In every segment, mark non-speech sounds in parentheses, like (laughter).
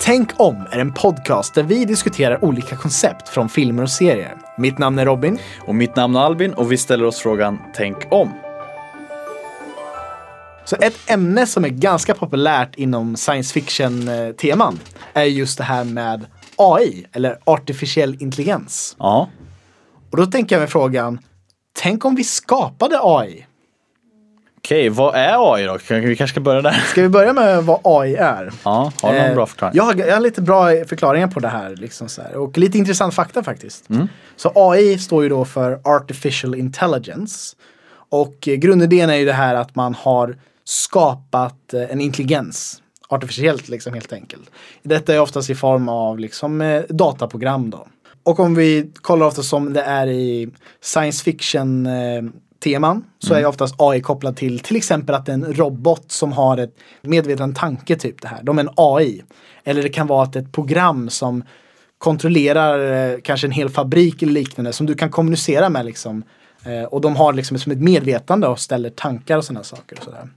Tänk om är en podcast där vi diskuterar olika koncept från filmer och serier. Mitt namn är Robin. Och mitt namn är Albin och vi ställer oss frågan Tänk om. Så ett ämne som är ganska populärt inom science fiction-teman är just det här med AI, eller artificiell intelligens. Ja, Och då tänker jag mig frågan, tänk om vi skapade AI? Okej, vad är AI då? Vi kanske ska börja där. Ska vi börja med vad AI är? Ja, har du någon Eh, bra förklaring? Jag har, jag har lite bra förklaringar på det här. Liksom så här. Och lite intressant fakta faktiskt. Mm. Så AI står ju då för Artificial Intelligence. Och grundidén är ju det här att man har skapat eh, en intelligens. Artificiellt liksom helt enkelt. Detta är oftast i form av liksom eh, dataprogram då. Och om vi kollar ofta som det är i science fiction eh, teman så är ju oftast AI kopplad till till exempel att en robot som har ett medveten tanke typ det här. De är en AI. Eller det kan vara att ett program som kontrollerar eh, kanske en hel fabrik eller liknande som du kan kommunicera med liksom. Eh, och de har liksom som ett medvetande och ställer tankar och sådana saker. Och, sådär.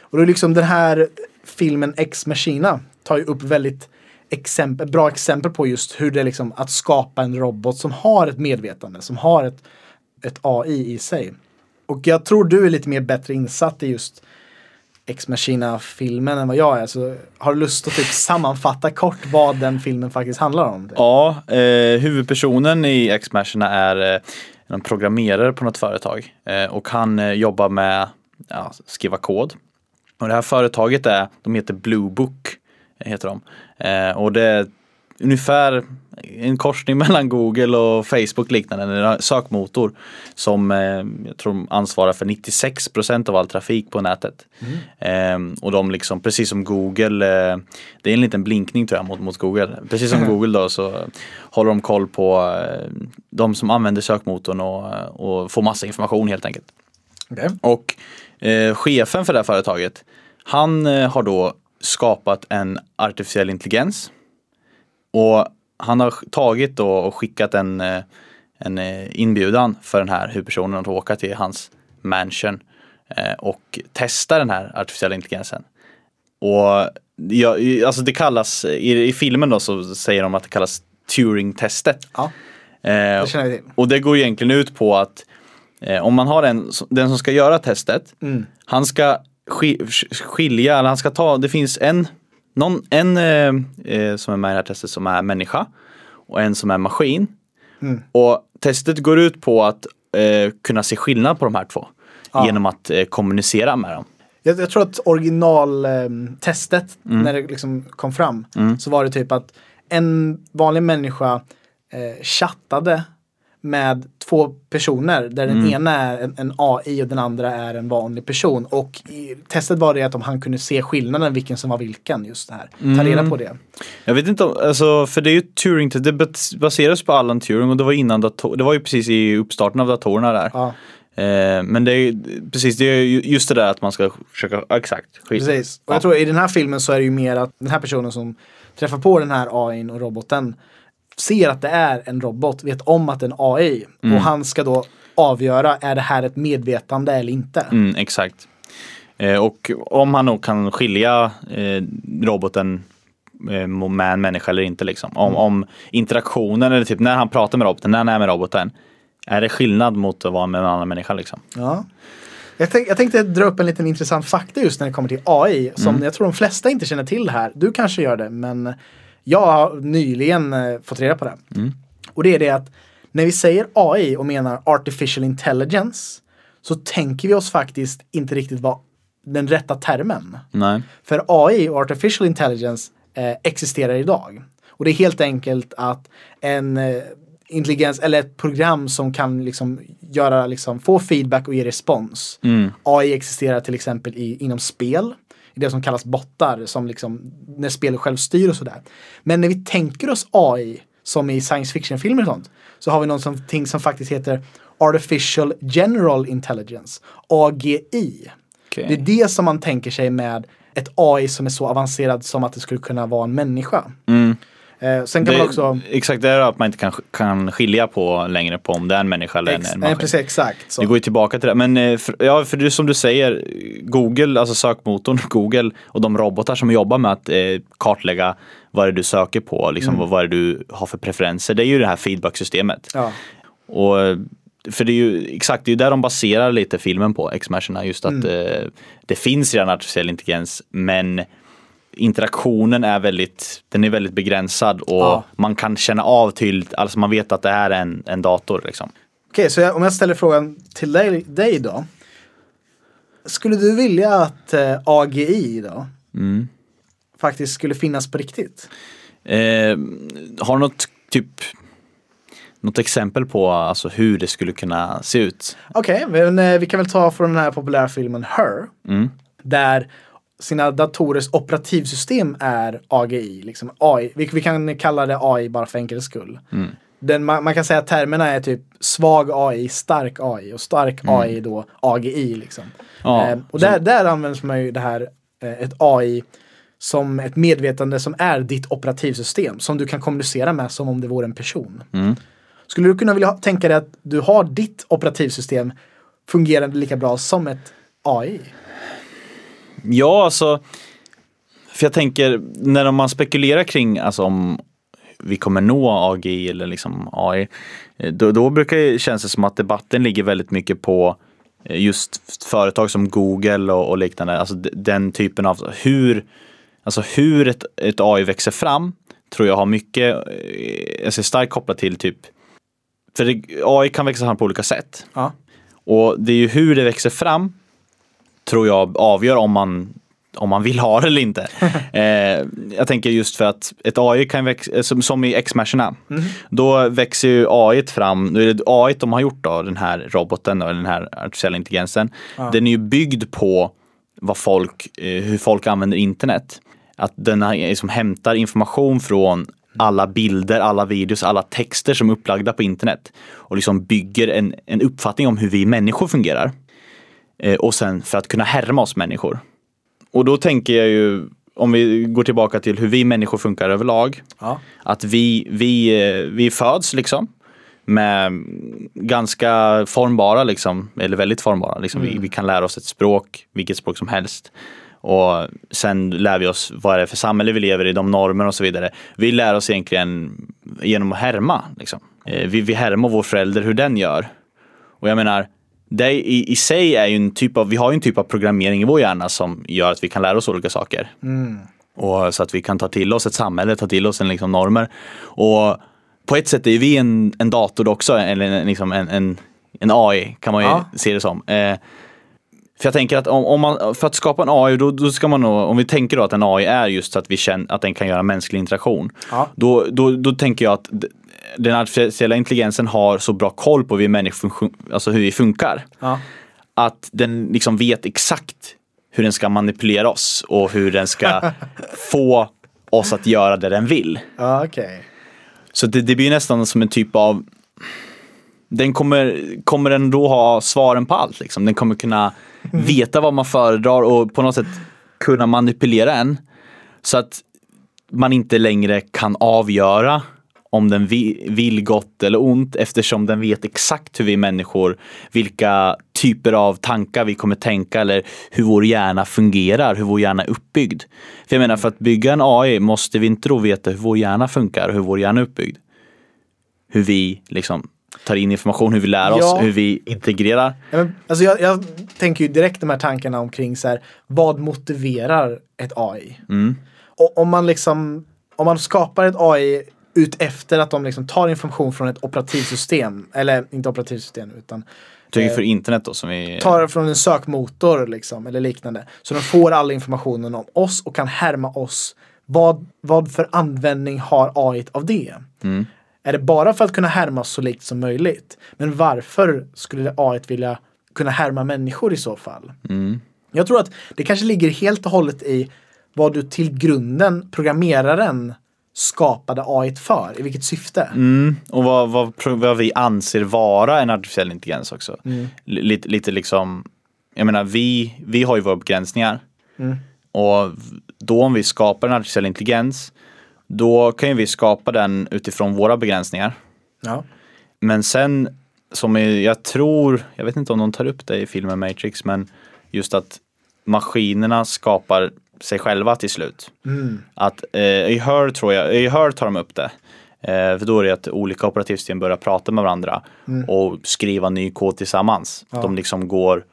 och då är liksom den här filmen Ex Machina tar ju upp väldigt exempel, bra exempel på just hur det är liksom att skapa en robot som har ett medvetande, som har ett, ett AI i sig. Och jag tror du är lite mer bättre insatt i just Ex Machina-filmen än vad jag är. Så har du lust att typ sammanfatta kort vad den filmen faktiskt handlar om? Ja, eh, huvudpersonen i X-Machina är eh, en programmerare på något företag eh, och han eh, jobbar med ja, skriva kod. Och det här företaget är, de heter Blue Book, heter de. Eh, och det är ungefär en korsning (laughs) mellan Google och Facebook liknande, en sökmotor som eh, jag tror ansvarar för 96% av all trafik på nätet. Eh, och de liksom, precis som Google, eh, det är en liten blinkning tror jag mot, mot Google. Precis som (laughs) Google då så håller de koll på eh, de som använder sökmotorn och, och får massa information helt enkelt. Okej. Och eh, chefen för det här företaget, han har då skapat en artificiell intelligens. Och han har tagit då och skickat en, eh, en eh, inbjudan för den här huvudpersonen att åka till hans mansion eh, och testa den här artificiella intelligensen. Och ja, alltså det kallas, i, i filmen då så säger de att det kallas Turing-testet. Ja, det känner vi till. och det går egentligen ut på att om man har en, den som ska göra testet, Mm. han ska ski- skilja, eller han ska ta, det finns en, någon, en eh, eh, som är med i det här testet som är människa och en som är maskin. Mm. Och testet går ut på att eh, kunna se skillnad på de här två Ja. genom att eh, kommunicera med dem. Jag, jag tror att originaltestet, när det liksom kom fram, så var det typ att en vanlig människa eh, chattade med två personer där den ena är en, en AI och den andra är en vanlig person. Och testet var det att om han kunde se skillnaden vilken som var vilken just det här. Ta reda på det. Jag vet inte, om- alltså, för det är ju Turing, det bas- baseras på Alan Turing och det var innan dator, det var ju precis i uppstarten av datorerna där. Ja, Eh, men det är ju precis, det är ju just det där att man ska försöka, exakt. skit. precis. Och Ja. jag tror i den här filmen så är det ju mer att den här personen som träffar på den här AIn och roboten ser att det är en robot, vet om att det är en AI. Och han ska då avgöra, är det här ett medvetande eller inte? Mm, exakt. Eh, och om han nog kan skilja eh, roboten eh, med en människa eller inte liksom. Om, om interaktionen eller typ när han pratar med roboten, när han är med roboten. Är det skillnad mot att vara med en annan människa liksom? Ja. Jag, tänk, jag tänkte dra upp en liten intressant fakta just när det kommer till AI. Som jag tror de flesta inte känner till här. Du kanske gör det, men jag har nyligen eh, fått reda på det. Och det är det att när vi säger AI och menar artificial intelligence så tänker vi oss faktiskt inte riktigt vad den rätta termen. Nej. För AI och artificial intelligence eh, existerar idag. Och det är helt enkelt att en eh, intelligens eller ett program som kan liksom göra, liksom, få feedback och ge respons. AI existerar till exempel i, inom spel. Det som kallas bottar, som liksom, när spelet själv styr och sådär. Men när vi tänker oss AI, som i science fiction-filmer och sånt, så har vi någonting som faktiskt heter Artificial General Intelligence, AGI. Okej. Det är det som man tänker sig med ett AI som är så avancerad som att det skulle kunna vara en människa. Eh, sen kan Det, man också... Exakt, det är att man inte kan, kan skilja på längre på om det är en människa eller Ex, en nej, maskin. precis, exakt. Så. Det går ju tillbaka till det. Men eh, för, ja, för det som du säger, Google, alltså sökmotorn (laughs) Google och de robotar som jobbar med att eh, kartlägga vad det är du söker på, liksom, Mm. vad, vad är det du har för preferenser. Det är ju det här feedback-systemet. Ja. Och, eh, för det är ju exakt, det är ju där de baserar lite filmen på, X-Machina, just att Mm. eh, det finns redan artificiell intelligens men interaktionen är väldigt, den är väldigt begränsad och Ja. man kan känna av tydligt, alltså man vet att det här är en, en dator liksom. Okej, så jag, om jag ställer frågan till dig, dig då. Skulle du vilja att eh, AGI då Mm. faktiskt skulle finnas på riktigt? Eh, har du något typ något exempel på alltså, hur det skulle kunna se ut? Okej, men eh, vi kan väl ta från den här populära filmen Her. Mm. Där sina datorers operativsystem är AGI, liksom AI. Vi, vi kan kalla det AI bara för enkelhetens skull. Mm. Den, man, man kan säga att termerna är typ svag AI, stark AI och stark AI då AGI liksom. Mm. Ja, Eh, och så- där, där används man ju det här, eh, ett AI som ett medvetande som är ditt operativsystem som du kan kommunicera med som om det vore en person. Mm. Skulle du kunna vilja tänka dig att du har ditt operativsystem fungerande lika bra som ett AI? Ja, alltså. För jag tänker när man spekulerar kring alltså, om vi kommer nå AGI eller liksom AI. eh, Då, då brukar det kännas det som att debatten ligger väldigt mycket på eh, just företag som Google och, och liknande. Alltså den typen av hur, alltså hur ett, ett AI växer fram tror jag har mycket, eh, jag ser starkt kopplat till typ, för det, AI kan växa fram på olika sätt. Ja. Och det är ju hur det växer fram tror jag avgör om man om man vill ha det eller inte. (laughs) eh, jag tänker just för att ett AI kan växa, som, som i X-Machina, då växer ju AI fram, nu är det AI de har gjort då, den här roboten och den här artificiella intelligensen. Den är ju byggd på vad folk, eh, hur folk använder internet. Att den har- liksom hämtar information från alla bilder, alla videos, alla texter som är upplagda på internet och liksom bygger en, en uppfattning om hur vi människor fungerar. Eh, och sen för att kunna härma oss människor. Och då tänker jag ju, om vi går tillbaka till hur vi människor funkar överlag, Ja. att vi, vi, eh, vi föds liksom med ganska formbara, liksom, eller väldigt formbara. Liksom. Vi, vi kan lära oss ett språk, vilket språk som helst. Och sen lär vi oss vad det är för samhälle vi lever i, de normer och så vidare. Vi lär oss egentligen genom att härma. Liksom. Eh, Vi, vi härmar vår förälder hur den gör. Och jag menar, det i, i sig är ju en typ av, vi har ju en typ av programmering i vår hjärna som gör att vi kan lära oss olika saker. Och så att vi kan ta till oss ett samhälle, ta till oss en liksom normer. Och på ett sätt är vi en, en dator också, eller en, liksom en, en, en AI kan man ju Ja. se det som. Eh, för jag tänker att om, om man, för att skapa en AI, då, då ska man nog, om vi tänker då att en AI är just så att vi känner att den kan göra mänsklig interaktion. Ja. Då, då, då tänker jag att den artificiella intelligensen har så bra koll på hur vi människor, alltså hur vi funkar. Ja. Att den liksom vet exakt hur den ska manipulera oss och hur den ska (laughs) få oss att göra det den vill. Ja, okej. Så det, det blir nästan som en typ av den kommer, kommer den då ha svaren på allt. Liksom. Den kommer kunna veta vad man föredrar och på något sätt kunna manipulera en. Så att man inte längre kan avgöra om den vi, vill gott eller ont eftersom den vet exakt hur vi människor, vilka typer av tankar vi kommer tänka eller hur vår hjärna fungerar, hur vår hjärna är uppbyggd. För jag menar, för att bygga en AI måste vi inte då veta hur vår hjärna funkar, hur vår hjärna är uppbyggd. Hur vi liksom tar in information, hur vi lär oss, Ja. hur vi integrerar. Ja, men, alltså jag, jag tänker ju direkt de här tankarna omkring så här, vad motiverar ett AI? Mm. Och om man liksom, om man skapar ett AI ut efter att de liksom tar information från ett operativsystem, eller inte operativsystem utan Tycker Eh, för internet då som vi... tar från en sökmotor liksom, eller liknande. Så de får all informationen om oss och kan härma oss. Vad, vad för användning har AI av det? Mm. Är det bara för att kunna härma så likt som möjligt? Men varför skulle AI vilja kunna härma människor i så fall? Mm. Jag tror att det kanske ligger helt och hållet i vad du till grunden, programmeraren, skapade AI för. I vilket syfte. Mm, och vad, vad, vad vi anser vara en artificiell intelligens också. Mm. Lite, lite liksom, jag menar vi, vi har ju våra begränsningar. Mm. Och då om vi skapar en artificiell intelligens Då kan ju vi skapa den utifrån våra begränsningar. Ja. Men sen, som är, jag tror, jag vet inte om de tar upp det i filmen Matrix, men just att maskinerna skapar sig själva till slut. Att eh, i Her tror jag, i Her tar de upp det. Eh, för då är det att olika operativsystem börjar prata med varandra och skriva ny kod tillsammans. De liksom går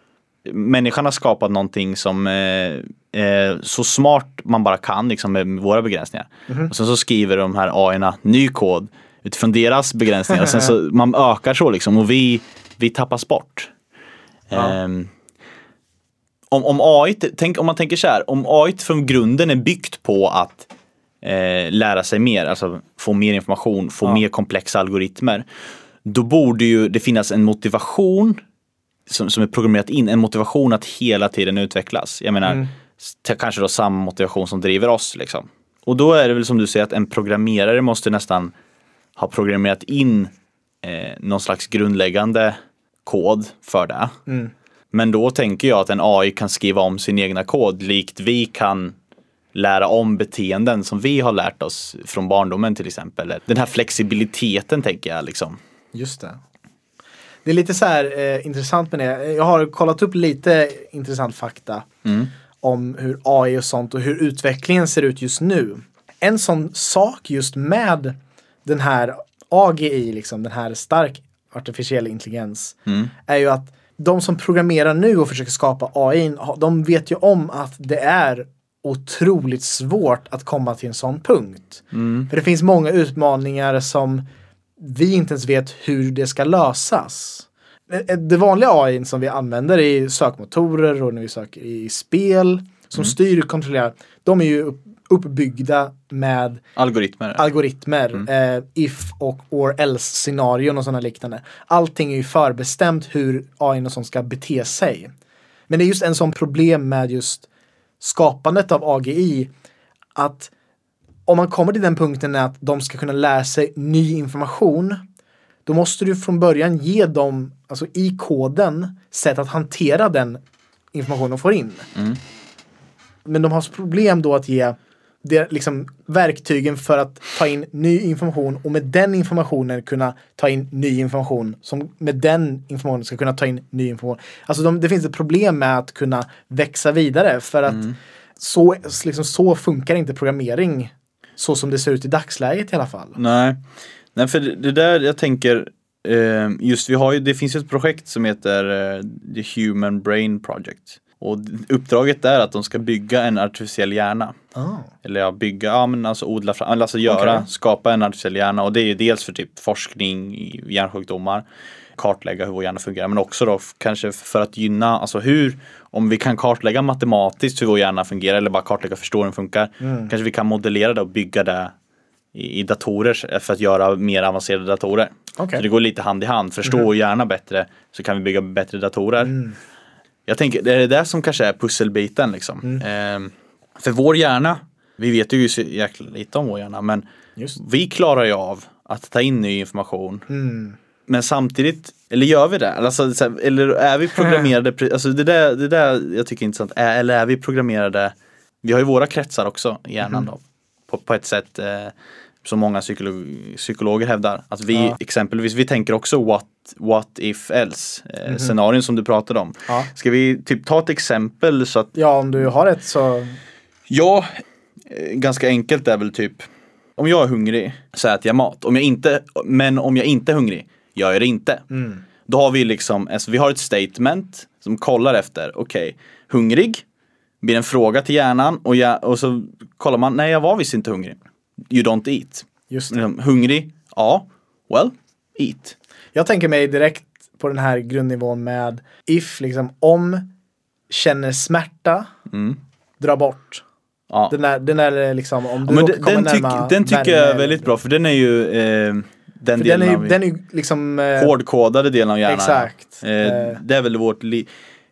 Människan har skapat någonting som eh, eh, så smart man bara kan liksom med våra begränsningar. Och sen så skriver de här AI-erna ny kod utifrån deras begränsningar. och sen så (laughs) man ökar så liksom och vi, vi tappas bort. Ehm, om, om AI, tänk, om man tänker så här, om AI från grunden är byggt på att eh, lära sig mer, alltså få mer information, få mer komplexa algoritmer. Då borde ju det finnas en motivation som, som är programmerat in, en motivation att hela tiden utvecklas. Jag menar, s- kanske då samma motivation som driver oss liksom. Och då är det väl som du säger att en programmerare måste nästan ha programmerat in eh, någon slags grundläggande kod för det. Men då tänker jag att en AI kan skriva om sin egna kod likt vi kan lära om beteenden som vi har lärt oss från barndomen till exempel. Den här flexibiliteten tänker jag liksom. Just det. Det är lite så här eh, intressant med det. Jag har kollat upp lite intressant fakta om hur AI och sånt och hur utvecklingen ser ut just nu. En sån sak just med den här AGI, liksom den här stark artificiell intelligens, är ju att de som programmerar nu och försöker skapa AI, de vet ju om att det är otroligt svårt att komma till en sån punkt. För det finns många utmaningar som vi inte ens vet hur det ska lösas. Eh, Det vanliga AI som vi använder i sökmotorer och när vi söker i spel som styr och kontrollerar, de är ju uppbyggda med Algoritmer. algoritmer, eh, if och or else scenarion och sådana liknande. Allting är ju förbestämt hur AI och sånt ska bete sig. Men det är just en sån problem med just skapandet av AGI att om man kommer till den punkten att de ska kunna lära sig ny information då måste du från början ge dem, alltså i koden, sätt att hantera den information de får in. Men de har problem då att ge det, liksom, verktygen för att ta in ny information och med den informationen kunna ta in ny information som med den informationen ska kunna ta in ny information. Alltså de, det finns ett problem med att kunna växa vidare för att så, liksom, så funkar inte programmering så som det ser ut i dagsläget i alla fall. Nej. Nej, för det det där jag tänker eh, just vi har ju, det finns ju ett projekt som heter eh, The Human Brain Project. Och uppdraget är att de ska bygga en artificiell hjärna. Ah. Eller ja, bygga, ja men alltså odla fram, alltså göra, Okej. skapa en artificiell hjärna. Och det är ju dels för typ forskning i hjärnsjukdomar, kartlägga hur vår hjärna fungerar. Men också då kanske för att gynna, alltså hur, om vi kan kartlägga matematiskt hur vår hjärna fungerar eller bara kartlägga förstå hur den funkar. Kanske vi kan modellera det och bygga det i, i datorer för att göra mer avancerade datorer. Okej. Så det går lite hand i hand. Förstå vår hjärna bättre så kan vi bygga bättre datorer. Jag tänker, det är det där som kanske är pusselbiten liksom. Ehm, för vår hjärna, vi vet ju så jäkla lite om vår hjärna, men Just. vi klarar ju av att ta in ny information. Men samtidigt, eller gör vi det? Alltså, eller är vi programmerade, alltså det där, det där jag tycker är intressant, är, eller är vi programmerade, vi har ju våra kretsar också i hjärnan då, på, på ett sätt eh, som många psykolog, psykologer hävdar. Att vi Ja. exempelvis, vi tänker också what, what if else, eh, scenarion som du pratade om. Ja. Ska vi typ ta ett exempel så att Ja, om du har ett så... Ja, eh, ganska enkelt är väl typ Om jag är hungrig så äter jag mat. Om jag inte, men om jag inte är hungrig gör jag det inte. Då har vi liksom, alltså vi har ett statement som kollar efter, okej, hungrig blir en fråga till hjärnan och, jag, och så kollar man, nej jag var visst inte hungrig. You don't eat. Just det. Liksom, hungrig? Ja. Well, eat. Jag tänker mig direkt på den här grundnivån med if, liksom om, känner smärta, dra bort. Ja. Den där, den där liksom, om du Ja, den, komma den, tyck, närma den tycker värme jag är väldigt bra för den är ju eh, den För den delen är av den är liksom... eh, hårdkodade delen av hjärnan. Exakt. Eh, Eh. det är väl vårt, li-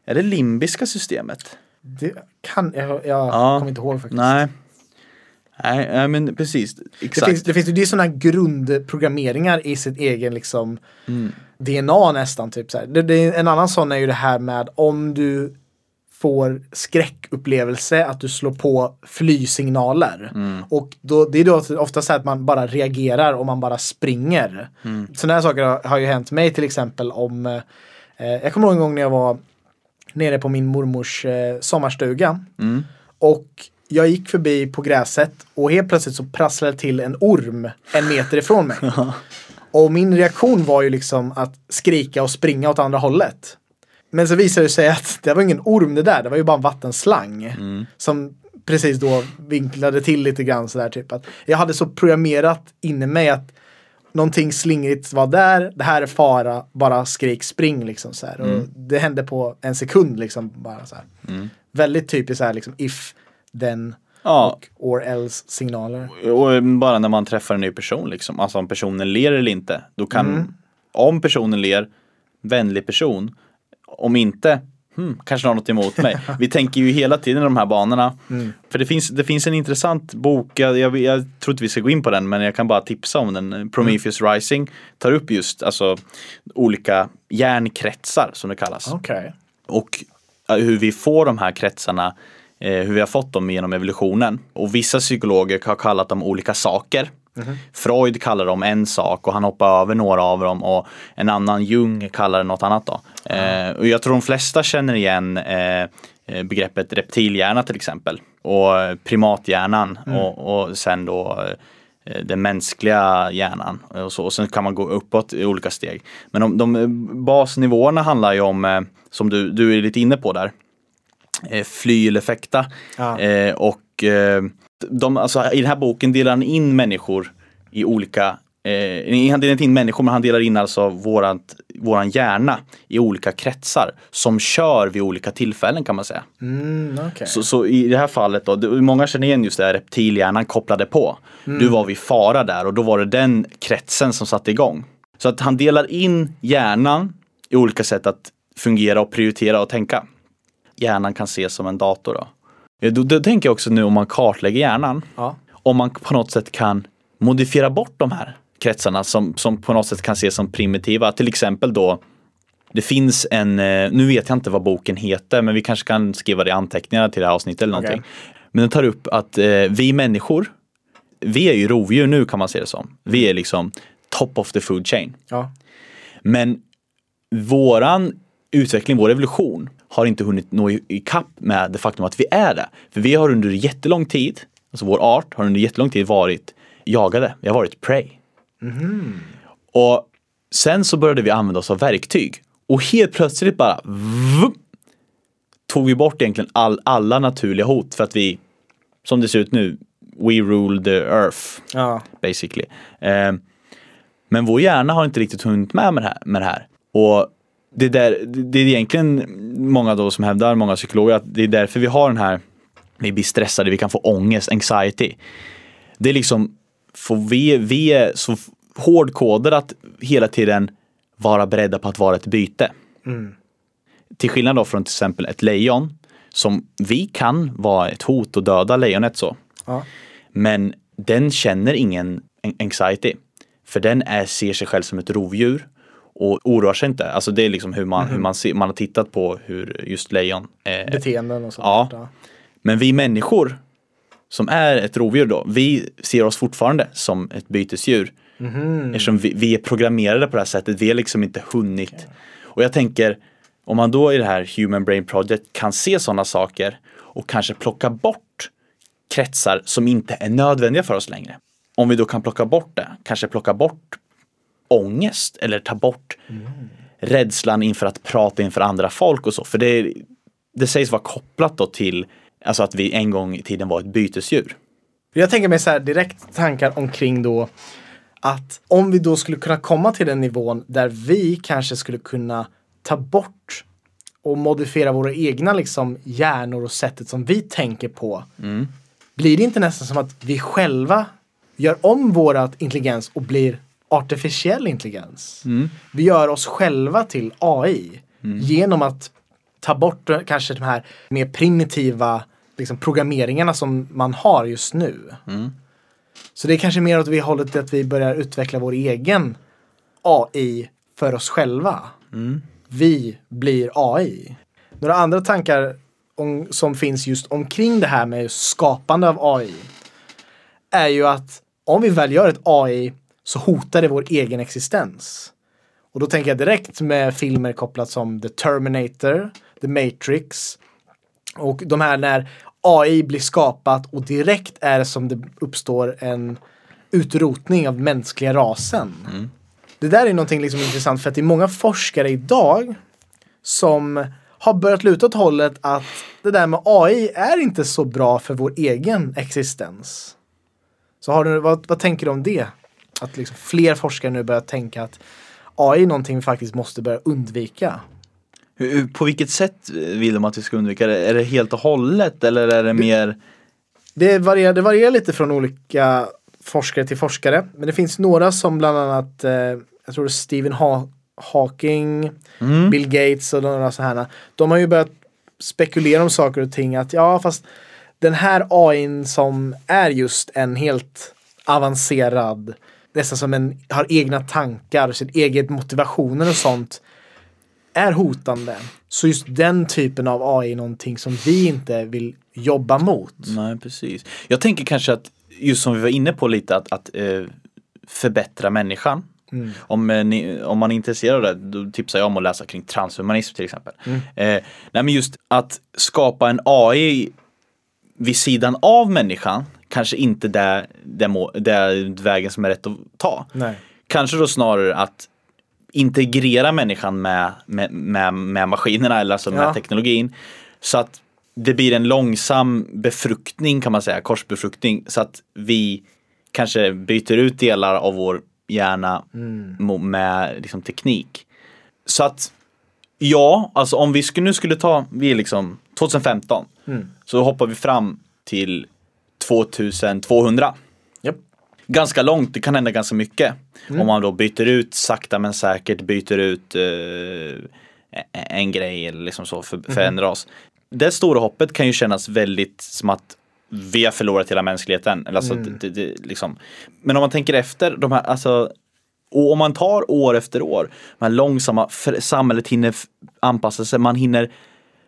är det limbiska systemet? Det kan, jag, jag Ja. kommer inte ihåg faktiskt. Nej. Nej, nej, men precis. Det Exakt. finns, det finns det är sådana grundprogrammeringar i sitt egen liksom Mm. DNA nästan. Typ så. Det, det, en annan sån är ju det här med om du får skräckupplevelse, att du slår på flysignaler. Mm. Och då, det är då ofta så att man bara reagerar och man bara springer. Mm. Sådana här saker har, har ju hänt mig till exempel om eh, Jag kommer ihåg en gång när jag var nere på min mormors eh, sommarstuga. Mm. Och jag gick förbi på gräset och helt plötsligt så prasslade till en orm en meter ifrån mig. Och min reaktion var ju liksom att skrika och springa åt andra hållet. Men så visade det sig att det var ingen orm det där, det var ju bara en vattenslang. Som precis då vinklade till lite grann sådär typ. Att jag hade så programmerat inne mig att någonting slingrigt var där, det här är fara, bara skrik spring liksom så här. Och det hände på en sekund liksom bara så här. Väldigt typiskt så här liksom if, then Ja, och or else signaler. och bara när man träffar en ny person liksom, alltså om personen ler eller inte. Då kan, om personen ler, vänlig person, om inte, hmm, kanske har något emot mig. (laughs) Vi tänker ju hela tiden i de här banorna. För det finns, det finns en intressant bok, jag, jag, jag tror inte vi ska gå in på den men jag kan bara tipsa om den. Prometheus Rising tar upp just alltså olika hjärnkretsar som det kallas. Okej. och eh, hur vi får de här kretsarna, eh, hur vi har fått dem genom evolutionen. Och vissa psykologer har kallat dem olika saker. Freud kallar dem en sak och han hoppar över några av dem och en annan Jung kallar det något annat då. Eh, och jag tror de flesta känner igen eh, eh, begreppet reptilhjärna till exempel och eh, primathjärnan och, och sen då eh, den mänskliga hjärnan och så. Och sen kan man gå uppåt i olika steg. Men de, de eh, basnivåerna handlar ju om, eh, som du, du är lite inne på där, eh, fly eller fäkta. Ja. Eh, och eh, de, alltså, i den här boken delar han in människor i olika Eh, han delar inte in människor men han delar in alltså vårat, våran hjärna i olika kretsar som kör vid olika tillfällen kan man säga. Mm, okej. Så, så i det här fallet då, många känner igen just det här reptilhjärnan kopplade på. Du var vid fara där och då var det den kretsen som satte igång. Så att han delar in hjärnan i olika sätt att fungera och prioritera och tänka. Hjärnan kan ses som en dator då. Då, då tänker jag också nu om man kartlägger hjärnan, Ja. om man på något sätt kan modifiera bort de här kretsarna som, som på något sätt kan ses som primitiva. Till exempel då det finns en, eh, nu vet jag inte vad boken heter, men vi kanske kan skriva det i anteckningarna till det här avsnittet eller någonting. Men den tar upp att eh, vi människor, vi är ju rovdjur nu kan man se det som. Vi är liksom top of the food chain. Ja. Men våran utveckling, vår evolution har inte hunnit nå i- ikapp med det faktum att vi är det. För vi har under jättelång tid, alltså vår art har under jättelång tid varit jagade. Vi har varit prey. Och sen så började vi använda oss av verktyg. Och helt plötsligt bara vup, tog vi bort egentligen all, alla naturliga hot för att vi, som det ser ut nu, we rule the earth Ja. basically. Eh, men vår hjärna har inte riktigt hunnit med med det här. Med det här. Och det, där, det är egentligen många då som hävdar, många psykologer, att det är därför vi har den här, vi blir stressade, vi kan få ångest, anxiety. Det är liksom, för vi, vi är så hårdkodade att hela tiden vara beredda på att vara ett byte. Till skillnad då från till exempel ett lejon, som vi kan vara ett hot och döda lejonet så. Ja. Men den känner ingen an- anxiety. För den är, ser sig själv som ett rovdjur och oroar sig inte. Alltså det är liksom hur man, hur man, ser, man har tittat på hur just lejon eh, Beteenden och sånt. Ja. där. Men vi människor som är ett rovdjur då, vi ser oss fortfarande som ett bytesdjur. Eftersom vi, vi är programmerade på det här sättet, vi har liksom inte hunnit. Och jag tänker, om man då i det här Human Brain Project kan se sådana saker och kanske plocka bort kretsar som inte är nödvändiga för oss längre. Om vi då kan plocka bort det, kanske plocka bort ångest eller ta bort rädslan inför att prata inför andra folk och så. För det, det sägs vara kopplat då till alltså att vi en gång i tiden var ett bytesdjur. Jag tänker mig så här direkt tankar omkring då att om vi då skulle kunna komma till den nivån där vi kanske skulle kunna ta bort och modifiera våra egna liksom hjärnor och sättet som vi tänker på. Blir det inte nästan som att vi själva gör om vårat intelligens och blir artificiell intelligens? Vi gör oss själva till AI genom att ta bort eh, kanske de här mer primitiva liksom, programmeringarna som man har just nu. Så det är kanske mer åt det hållet att vi börjar utveckla vår egen AI för oss själva. Vi blir AI. Några andra tankar om, som finns just omkring det här med skapande av AI är ju att om vi väl gör ett AI så hotar det vår egen existens. Och då tänker jag direkt med filmer kopplat som The Terminator, The Matrix och de här när AI blir skapat och direkt är det som det uppstår en utrotning av mänskliga rasen. Det där är någonting liksom intressant för att det är många forskare idag som har börjat luta åt hållet att det där med AI är inte så bra för vår egen existens. Så har du, vad, vad tänker du om det? Att liksom fler forskare nu börjar tänka att AI är någonting vi faktiskt måste börja undvika. Hur- På vilket sätt vill de att vi ska undvika det? Är det helt och hållet eller är det mer? Det varierar, det varierar lite från olika forskare till forskare. Men det finns några som bland annat, eh, jag tror det är Stephen ha Hawking, Bill Gates och några sådana här. De har ju börjat spekulera om saker och ting att ja fast den här AIn som är just en helt avancerad, nästan som en, har egna tankar, sin egen motivationer och sånt är hotande. Så just den typen av AI är någonting som vi inte vill jobba mot. Nej precis. Jag tänker kanske att just som vi var inne på lite att, att eh, förbättra människan. Om, eh, ni, om man är intresserad av det, då tipsar jag om att läsa kring transhumanism till exempel. Eh, nej men just att skapa en AI vid sidan av människan kanske inte det, det, må, det vägen som är rätt att ta. Nej. Kanske då snarare att integrera människan med, med, med, med maskinerna eller alltså med Ja. teknologin. Så att det blir en långsam befruktning kan man säga, korsbefruktning. Så att vi kanske byter ut delar av vår hjärna mo- med liksom, teknik. Så att ja, alltså om vi skulle, nu skulle ta, vi är liksom 2015. Så hoppar vi fram till 2200 Japp. ganska långt, det kan hända ganska mycket. Om man då byter ut sakta men säkert, byter ut eh, en grej eller liksom så för, för en ras. Det stora hoppet kan ju kännas väldigt som att vi har förlorat hela mänskligheten. Alltså, det, det, liksom. Men om man tänker efter, de här, alltså, och om man tar år efter år, de här långsamma, samhället hinner anpassa sig, man hinner,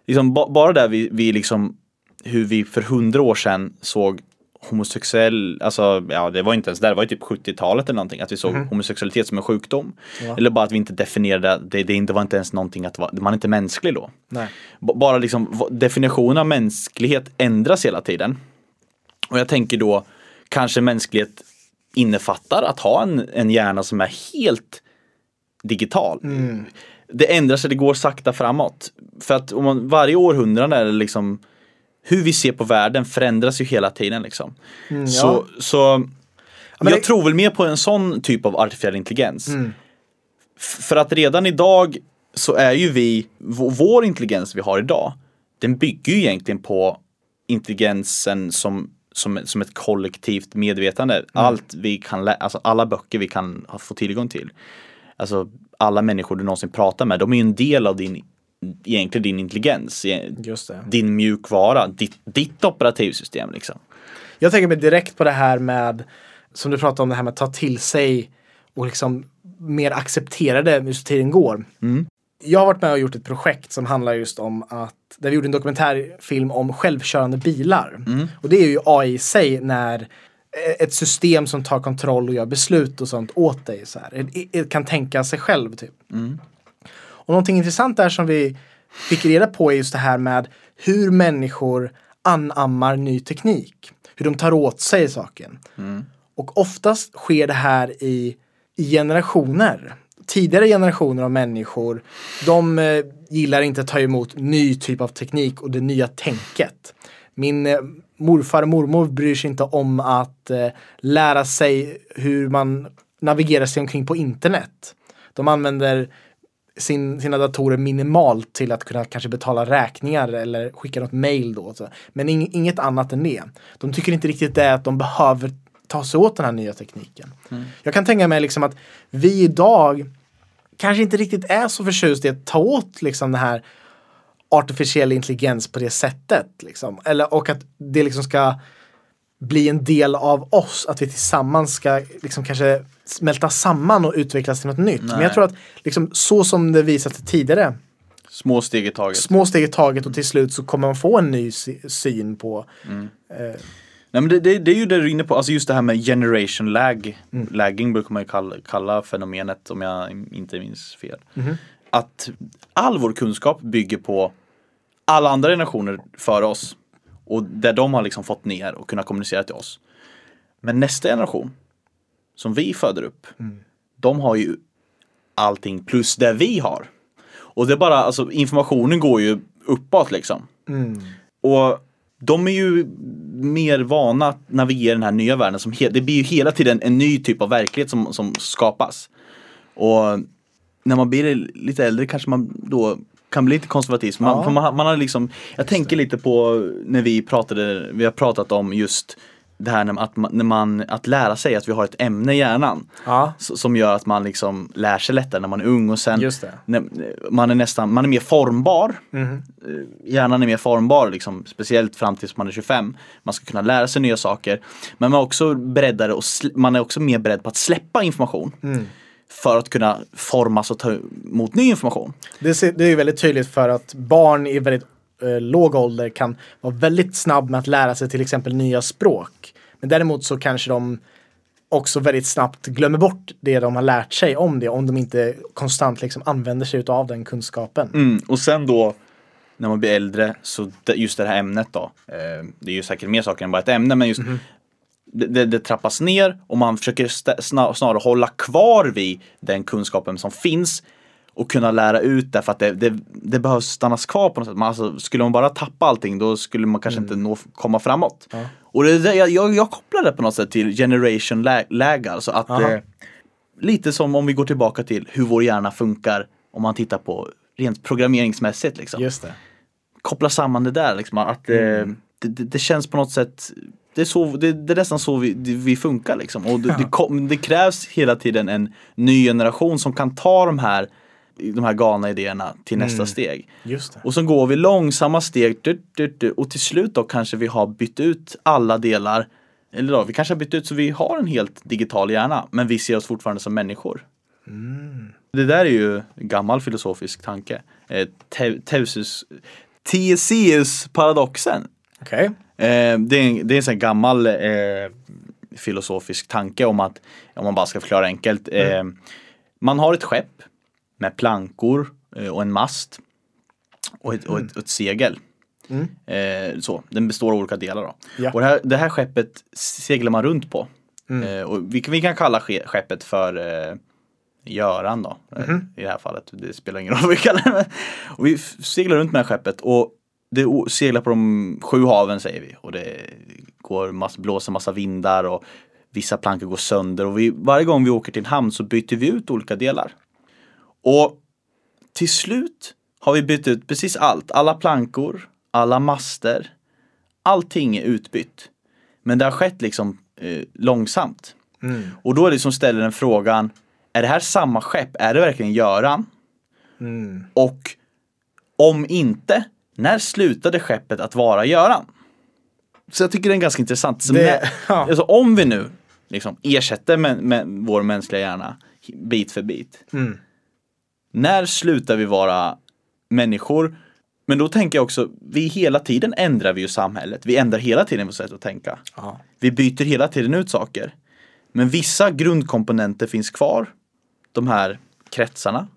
liksom, ba, bara där vi, vi liksom, hur vi för hundra år sedan såg homosexuell, alltså ja det var inte ens där, det var ju typ 70-talet eller någonting, att vi såg homosexualitet som en sjukdom. Eller bara att vi inte definierade, det, det inte var inte ens någonting att man är inte mänsklig då. Nej. Bara liksom definitionen av mänsklighet ändras hela tiden. Och jag tänker då kanske mänsklighet innefattar att ha en, en hjärna som är helt digital. Det ändrar sig, det går sakta framåt. För att om man, varje århundrade är det liksom hur vi ser på världen förändras ju hela tiden liksom. ja. Så, så men jag det- Mm. tror väl mer på en sån typ av artificiell intelligens. F- För att redan idag så är ju vi, vår intelligens vi har idag, den bygger ju egentligen på intelligensen som, som, som ett kollektivt medvetande. Allt vi kan, alltså alla böcker vi kan få tillgång till. Alltså alla människor du någonsin pratar med, de är ju en del av din, egentligen din intelligens. e-. Din mjukvara, ditt, ditt operativsystem liksom. Jag tänker mig direkt på det här med, som du pratade om, det här med att ta till sig och liksom mer acceptera det ju tiden går. Jag har varit med och gjort ett projekt som handlar just om att, där vi gjorde en dokumentärfilm om självkörande bilar. Och det är ju AI i sig när eh, ett system som tar kontroll och gör beslut och sånt åt dig. Så här. Kan tänka sig själv typ. Och någonting intressant där som vi fick reda på är just det här med hur människor anammar ny teknik. Hur de tar åt sig saken. Och oftast sker det här i, i generationer. Tidigare generationer av människor, de eh, gillar inte att ta emot ny typ av teknik och det nya tänket. Min eh, morfar och mormor bryr sig inte om att eh, lära sig hur man navigerar sig omkring på internet. De använder sin, sina datorer minimalt till att kunna kanske betala räkningar eller skicka något mail då. Så. Men ing, inget annat än det. De tycker inte riktigt det att de behöver ta sig åt den här nya tekniken. Jag kan tänka mig liksom att vi idag kanske inte riktigt är så förtjust i att ta åt liksom det här artificiell intelligens på det sättet. Liksom. Eller, och att det liksom ska bli en del av oss. Att vi tillsammans ska liksom kanske smälta samman och utvecklas till något nytt. Men jag tror att liksom, så som det visat sig tidigare Små steg i taget. små steg i taget och till slut så kommer man få en ny sy- syn på eh, Nej, men det, det, det är ju det du är inne på, alltså just det här med generation lag. Lagging brukar man ju kalla, kalla fenomenet om jag inte minns fel. Att all vår kunskap bygger på alla andra generationer före oss. Och där de har liksom fått ner och kunnat kommunicera till oss. Men nästa generation, som vi föder upp, de har ju allting plus det vi har. Och det är bara, alltså informationen går ju uppåt liksom. Och de är ju mer vana att navigera den här nya världen. Som det blir ju hela tiden en ny typ av verklighet som, som skapas. Och när man blir lite äldre kanske man då kan bli lite konservativ. Så Man, Ja. man, man har liksom, jag tänker lite på när vi pratade, vi har pratat om just det här när, att, man, när man, att lära sig att vi har ett ämne i hjärnan. Ja. Som gör att man liksom lär sig lättare när man är ung och sen när, man är nästan, man är mer formbar. Eh, Hjärnan är mer formbar, liksom, speciellt fram tills man är 25. Man ska kunna lära sig nya saker. Men man är också beredare och man är också mer beredd på att släppa information. Mm. För att kunna formas och ta emot ny information. Det, är ju väldigt tydligt för att barn i väldigt eh, låg ålder kan vara väldigt snabb med att lära sig till exempel nya språk. Men däremot så kanske de också väldigt snabbt glömmer bort det de har lärt sig om det om de inte konstant liksom använder sig av den kunskapen. Mm, och sen då när man blir äldre så just det här ämnet då. Eh, det är ju säkert mer saker än bara ett ämne men just det, det, det trappas ner och man försöker snarare hålla kvar vid den kunskapen som finns och kunna lära ut det för att det, det, det behövs stannas kvar på något sätt. Man, alltså, skulle man bara tappa allting då skulle man kanske inte nå, komma framåt. Och det, jag, jag, jag kopplar det på något sätt till generation lag, lag alltså att eh, lite som om vi går tillbaka till hur vår hjärna funkar om man tittar på rent programmeringsmässigt liksom. Koppla samman det där liksom att eh, det, det, det känns på något sätt det är, så, det, det är nästan så vi, det, vi funkar liksom. Och det, kom, det krävs hela tiden en ny generation som kan ta de här, de här galna idéerna till nästa steg. Just det. Och så går vi långsamma steg du, du, du, och till slut då kanske vi har bytt ut alla delar. Eller då, vi kanske har bytt ut så vi har en helt digital hjärna men vi ser oss fortfarande som människor. Det där är ju gammal filosofisk tanke. Eh, Te- Teusus, Theseus-paradoxen. Okej. Eh, det, är en, det är en gammal eh, filosofisk tanke om att, om man bara ska förklara enkelt. Eh, man har ett skepp med plankor och en mast och ett, och ett, och ett segel. Eh, så, den består av olika delar då. Ja. Och det här, det här skeppet seglar man runt på. Eh, och vi, kan- vi kan kalla ske- skeppet för eh, Göran då. eh, I det här fallet. Det spelar ingen roll vad vi kallar det. Och vi seglar runt med skeppet och det seglar på de sju haven säger vi. Och det går massa, blåser massa vindar och vissa plankor går sönder. Och vi, varje gång vi åker till en hamn så byter vi ut olika delar. Och till slut har vi bytt ut precis allt. Alla plankor, alla master. Allting är utbytt. Men det har skett liksom eh, långsamt. Och då är det som ställer den frågan. Är det här samma skepp? Är det verkligen Göran? Och om inte, när slutade skeppet att vara Göran? Så jag tycker det är ganska intressant. Så Det- när, (laughs) ja. alltså om vi nu liksom ersätter med, med vår mänskliga hjärna bit för bit. När slutar vi vara människor? Men då tänker jag också, vi hela tiden ändrar vi ju samhället. Vi ändrar hela tiden vårt sätt att tänka. Ja. Vi byter hela tiden ut saker. Men vissa grundkomponenter finns kvar. De här kretsarna.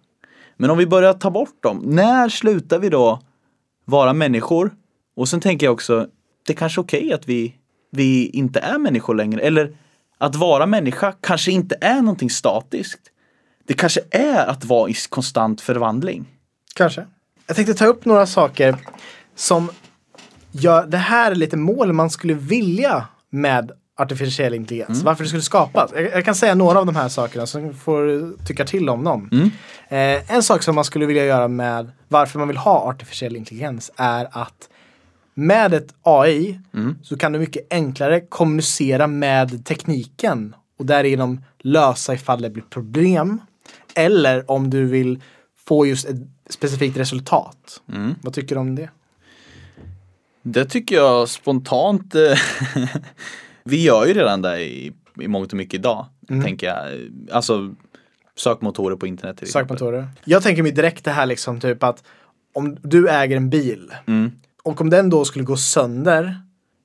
Men om vi börjar ta bort dem, när slutar vi då vara människor? Och sen tänker jag också, det är kanske är okej att vi, vi inte är människor längre. Eller att vara människa kanske inte är någonting statiskt. Det kanske är att vara i konstant förvandling. Kanske. Jag tänkte ta upp några saker som gör det här är lite mål man skulle vilja med artificiell intelligens. Varför det skulle skapas. Jag, jag kan säga några av de här sakerna så får du tycka till om dem. Eh, en sak som man skulle vilja göra med varför man vill ha artificiell intelligens är att med ett AI så kan du mycket enklare kommunicera med tekniken och därigenom lösa ifall det blir problem. Eller om du vill få just ett specifikt resultat. Vad tycker du om det? Det tycker jag spontant. (laughs) vi gör ju redan det i, i mångt och mycket idag. Tänker jag. Alltså sökmotorer på internet till exempel. Sökmotorer. Jag tänker mig direkt det här liksom typ att om du äger en bil Mm. och om den då skulle gå sönder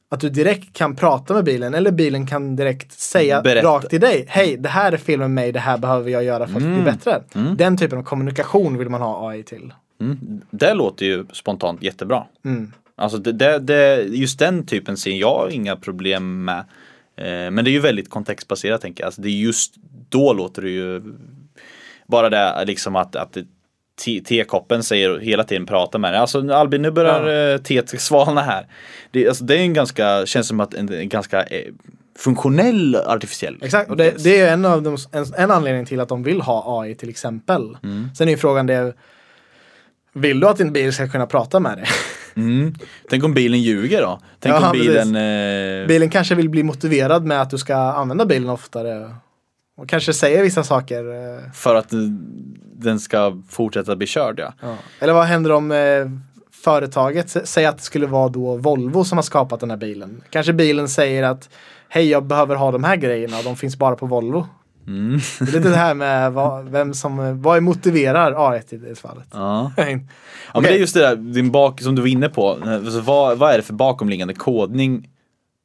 att du direkt kan prata med bilen eller bilen kan direkt säga Berätta. rakt till dig. Hej, det här är fel med mig, det här behöver jag göra för att Mm. bli bättre. Den typen av kommunikation vill man ha AI till. Mm. Det låter ju spontant jättebra. Mm. Alltså det, det, det, just den typen ser jag inga problem med. Eh, men det är ju väldigt kontextbaserat tänker jag. Alltså det är just då låter det ju bara det liksom att, att tekoppen säger hela tiden pratar med dig. Alltså Albin nu börjar ja. teet svalna här. Det, alltså, det är en ganska, känns som att en, en ganska eh, funktionell artificiell Exakt, och det, det är en, av de, en, en anledning till att de vill ha AI till exempel. Mm. Sen är ju frågan det, vill du att din bil ska kunna prata med dig? (laughs) Mm. Tänk om bilen ljuger då? Tänk Ja, om bilen... Eh, Bilen kanske vill bli motiverad med att du ska använda bilen oftare. Och kanske säger vissa saker. eh, för att den ska fortsätta bli körd ja. Ja. Eller vad händer om eh, företaget sä- säger att det skulle vara då Volvo som har skapat den här bilen. Kanske bilen säger att hej jag behöver ha de här grejerna och de finns bara på Volvo. Mm. Det är lite det här med vad, vem som, vad motiverar A1 i det fallet. ja. (laughs) Ja men det är just det där, din bak, som du var inne på. Alltså, vad, vad är det för bakomliggande kodning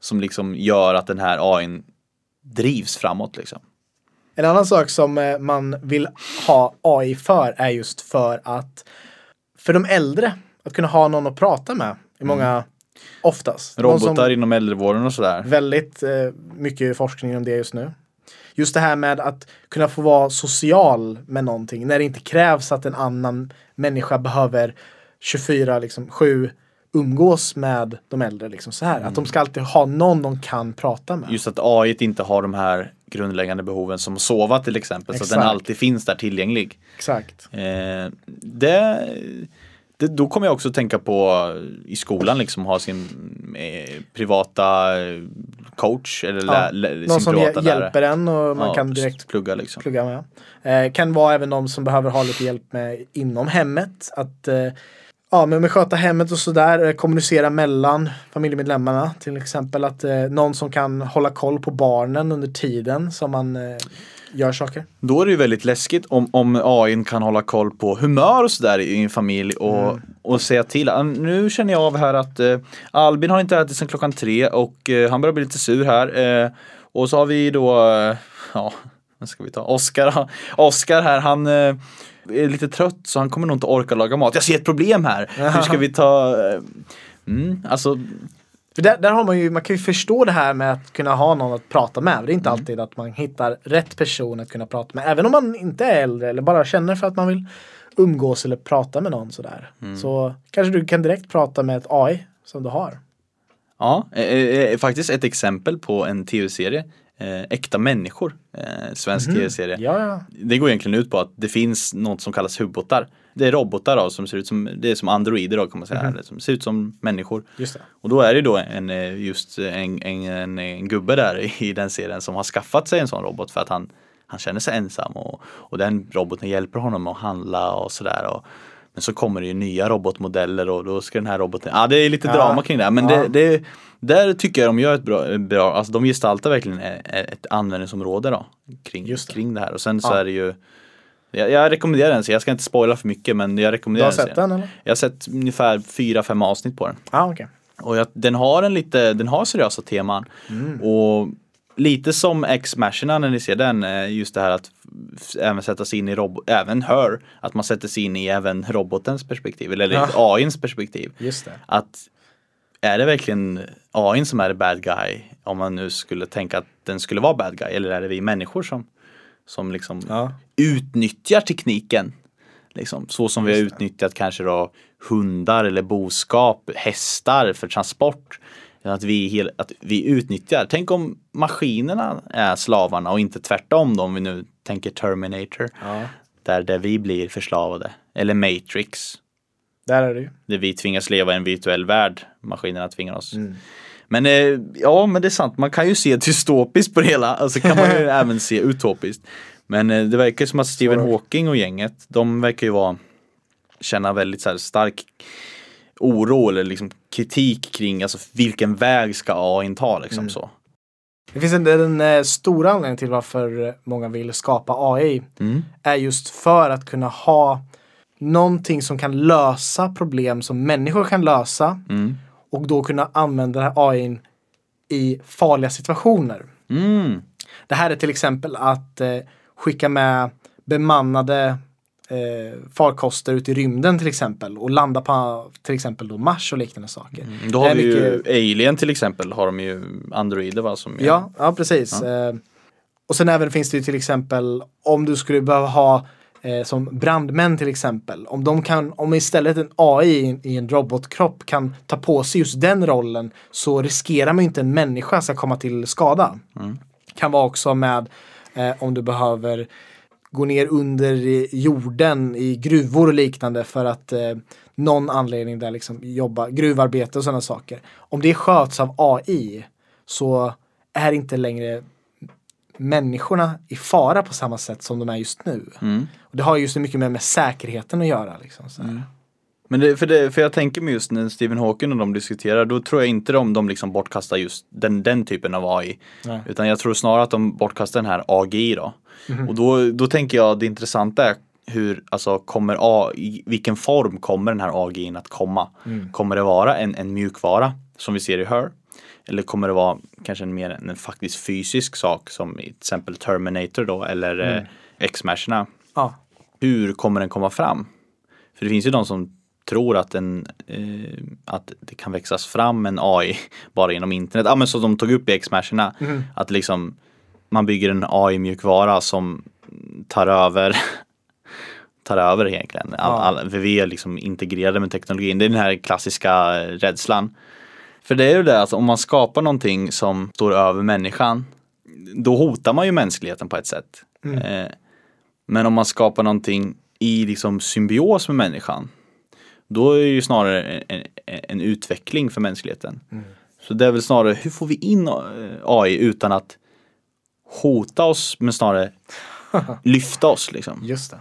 som liksom gör att den här AIn drivs framåt liksom? En annan sak som eh, man vill ha AI för är just för att för de äldre att kunna ha någon att prata med i många oftast. Någon som- Robotar inom äldrevården och sådär. Väldigt eh, mycket forskning om det just nu. Just det här med att kunna få vara social med någonting när det inte krävs att en annan människa behöver 24 liksom 7 umgås med de äldre liksom så här. Att de ska alltid ha någon de kan prata med. Just att AI inte har de här grundläggande behoven som att sova till exempel. Så att den Exakt. alltid finns där tillgänglig. Exakt. Eh, det, det, då kommer jag också tänka på i skolan liksom ha sin eh, privata eh, coach eller Ja, lä, lä, Någon som privata hj- lärare. hjälper en och man Ja, kan direkt plugga liksom. plugga med. Eh, kan vara även de som behöver ha lite hjälp med inom hemmet. Att eh, ja, men med sköta hemmet och sådär. Eh, kommunicera mellan familjemedlemmarna. Till exempel att eh, någon som kan hålla koll på barnen under tiden som man eh, gör saker. Då är det ju väldigt läskigt om, om AI kan hålla koll på humör och sådär i en familj och, Mm. och säga till. "Ah, Nu känner jag av här att eh, Albin har inte ätit sedan klockan tre och eh, han börjar bli lite sur här. Eh, och så har vi då, eh, ja, vad ska vi ta? Oskar, Oskar här, han eh, är lite trött så han kommer nog inte orka laga mat. Jag ser ett problem här. Hur ska (laughs) vi ta eh, Mm, alltså, För där, där har man ju, man kan ju förstå det här med att kunna ha någon att prata med. Det är inte Mm. alltid att man hittar rätt person att kunna prata med. Även om man inte är äldre eller bara känner för att man vill umgås eller prata med någon sådär. Mm. Så kanske du kan direkt prata med ett AI som du har. Ja, eh, eh, faktiskt ett exempel på en tv-serie. Eh, Äkta människor, eh, svensk tv-serie. Ja, ja. Det går egentligen ut på att det finns något som kallas hubbotar. Det är robotar då, som ser ut som, det är som androider då kan man säga, eller som ser ut som människor. Och då är det då en, eh, just en, en, en, en gubbe där i- den serien som har skaffat sig en sån robot för att han, han känner sig ensam och, och den roboten hjälper honom att handla och sådär. Och, men så kommer det ju nya robotmodeller och då ska den här roboten, ja det är lite Ja. drama kring det här, men Ja. det, det, där tycker jag de gör ett bra, bra alltså de gestaltar verkligen ett, ett användningsområde då kring, det. kring det här och sen så Ja. är det ju jag, jag rekommenderar den, så jag ska inte spoila för mycket men jag Du rekommenderar har den. sett den eller? Jag har sett ungefär fyra, fem avsnitt på den. Ah, okej. Och jag, den har en lite, den har seriösa teman. Mm. Och lite som X-Machina när ni ser den, eh, just det här att även sätta sig in i robot, även Her, att man sätter sig in i även robotens perspektiv, eller Ja. (laughs) AIns perspektiv. Just det. Att är det verkligen AIn som är bad guy? Om man nu skulle tänka att den skulle vara bad guy, eller är det vi människor som, som liksom Ja. Utnyttjar tekniken. Liksom, så som vi har utnyttjat kanske då hundar eller boskap, hästar för transport. Att vi, hel, att vi utnyttjar. Tänk om maskinerna är slavarna och inte tvärtom då, om vi nu tänker Terminator. ja. Där, där vi blir förslavade. Eller Matrix. Där är det ju. Där vi tvingas leva i en virtuell värld. Maskinerna tvingar oss. Men eh, ja, men det är sant. Man kan ju se dystopiskt på det hela. Alltså kan man ju (laughs) även se utopiskt. Men eh, det verkar som att Stephen. Hawking och gänget, de verkar ju vara känna väldigt så stark oro eller liksom kritik kring alltså vilken väg ska AI ta liksom så. Det finns en, en, eh, stora anledning till varför många vill skapa AI. Mm. Är just för att kunna ha någonting som kan lösa problem som människor kan lösa och då kunna använda den här AI i farliga situationer. Mm. Det här är till exempel att eh, skicka med bemannade eh, farkoster ut i rymden till exempel och landa på till exempel då Mars och liknande saker. Då Det har vi ju mycket- Alien till exempel, har de ju androider va? Som är- Ja, ja precis. Eh, och sen även finns det ju till exempel om du skulle behöva ha eh, som brandmän till exempel. Om de kan, om istället en AI i en- i en robotkropp kan ta på sig just den rollen så riskerar man ju inte en människa ska komma till skada. Kan vara också med eh, om du behöver gå ner under jorden i gruvor och liknande för att eh, någon anledning där liksom jobba gruvarbete och sådana saker. Om det sköts av AI så är inte längre människorna i fara på samma sätt som de är just nu. Och det har just mycket mer med säkerheten att göra. Liksom, så här. Men det, för, det, för jag tänker mig just när Stephen Hawking och de diskuterar, då tror jag inte de, de liksom bortkastar just den, den typen av AI. Nej. Utan jag tror snarare att de bortkastar den här AGI då. Och då, då tänker jag det intressanta är hur, alltså kommer A, i vilken form kommer den här AGIn att komma? Kommer det vara en, en mjukvara som vi ser i Her? Eller kommer det vara kanske en mer en, faktisk fysisk sak som till exempel Terminator då eller mm. X-Machina? Ja. hur kommer den komma fram? För det finns ju de som tror att, den, eh, att det kan växas fram en AI (laughs) bara genom internet. Ja men så de tog upp i X-Machina. Att liksom man bygger en AI-mjukvara som tar över (laughs) tar över egentligen. All, all, vi är liksom integrerade med teknologin. Det är den här klassiska eh, rädslan. För det är ju det att om man skapar någonting som står över människan då hotar man ju mänskligheten på ett sätt. Eh, men om man skapar någonting i liksom symbios med människan då är det ju snarare en, en, en utveckling för mänskligheten. Så det är väl snarare hur får vi in eh, AI utan att hota oss men snarare (laughs) lyfta oss liksom. Just det.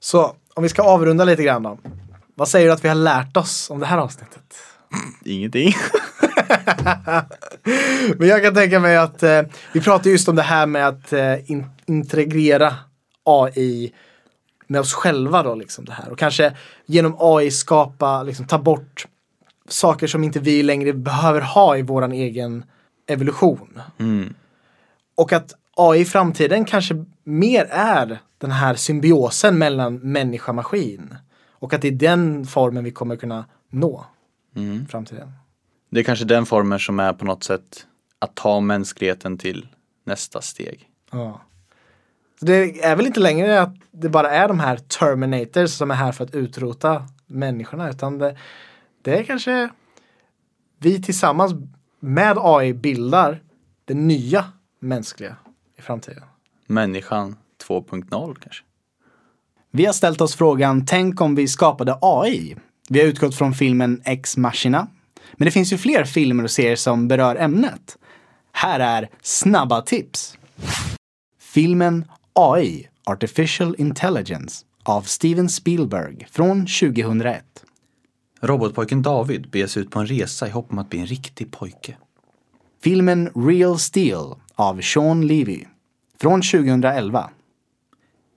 Så om vi ska avrunda lite grann då. Vad säger du att vi har lärt oss om det här avsnittet? Ingenting. (laughs) Men jag kan tänka mig att eh, vi pratar just om det här med att eh, in, integrera AI med oss själva då liksom det här. Och kanske genom AI skapa, liksom ta bort saker som inte vi längre behöver ha i våran egen evolution. Och att AI i framtiden kanske mer är den här symbiosen mellan människa och maskin. Och att det är den formen vi kommer kunna nå i framtiden. Det är kanske den formen som är på något sätt att ta mänskligheten till nästa steg. Ja. Så det är väl inte längre att det bara är de här Terminators som är här för att utrota människorna utan det, det är kanske vi tillsammans med AI bildar det nya mänskliga i framtiden. Människan 2.0 kanske. Vi har ställt oss frågan, tänk om vi skapade AI? Vi har utgått från filmen Ex Machina. Men det finns ju fler filmer och serier som berör ämnet. Här är snabba tips. Filmen AI, Artificial Intelligence av Steven Spielberg från 2001. Robotpojken David beger ut på en resa i hopp om att bli en riktig pojke. Filmen Real Steel av Sean Levy från 2011.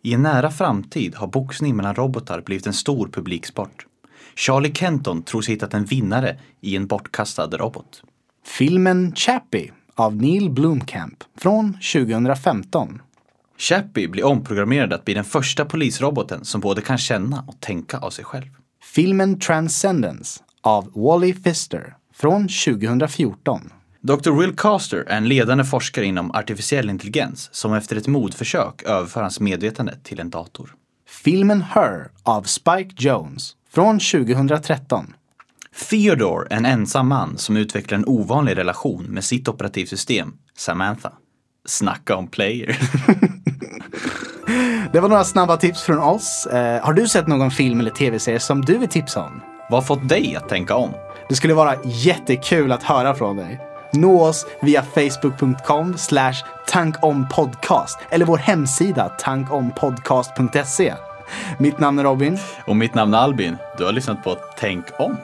I en nära framtid har boxning mellan robotar blivit en stor publiksport. Charlie Kenton tror sig hittat en vinnare i en bortkastad robot. Filmen Chappie av Neil Blomkamp från 2015. Chappie blir omprogrammerad att bli den första polisroboten som både kan känna och tänka av sig själv. Filmen Transcendence av Wally Pfister från 2014. Dr. Will Caster är en ledande forskare inom artificiell intelligens som efter ett modförsök överför hans medvetande till en dator. Filmen Her av Spike Jones från 2013. Theodore är en ensam man som utvecklar en ovanlig relation med sitt operativsystem, Samantha. Snacka om player. (laughs) Det var några snabba tips från oss. Eh, har du sett någon film eller tv-serie som du vill tipsa om? Vad har fått dig att tänka om? Det skulle vara jättekul att höra från dig. Nå oss via facebook.com tankompodcast eller vår hemsida tankompodcast.se. Mitt namn är Robin. Och mitt namn är Albin. Du har lyssnat på Tänk om.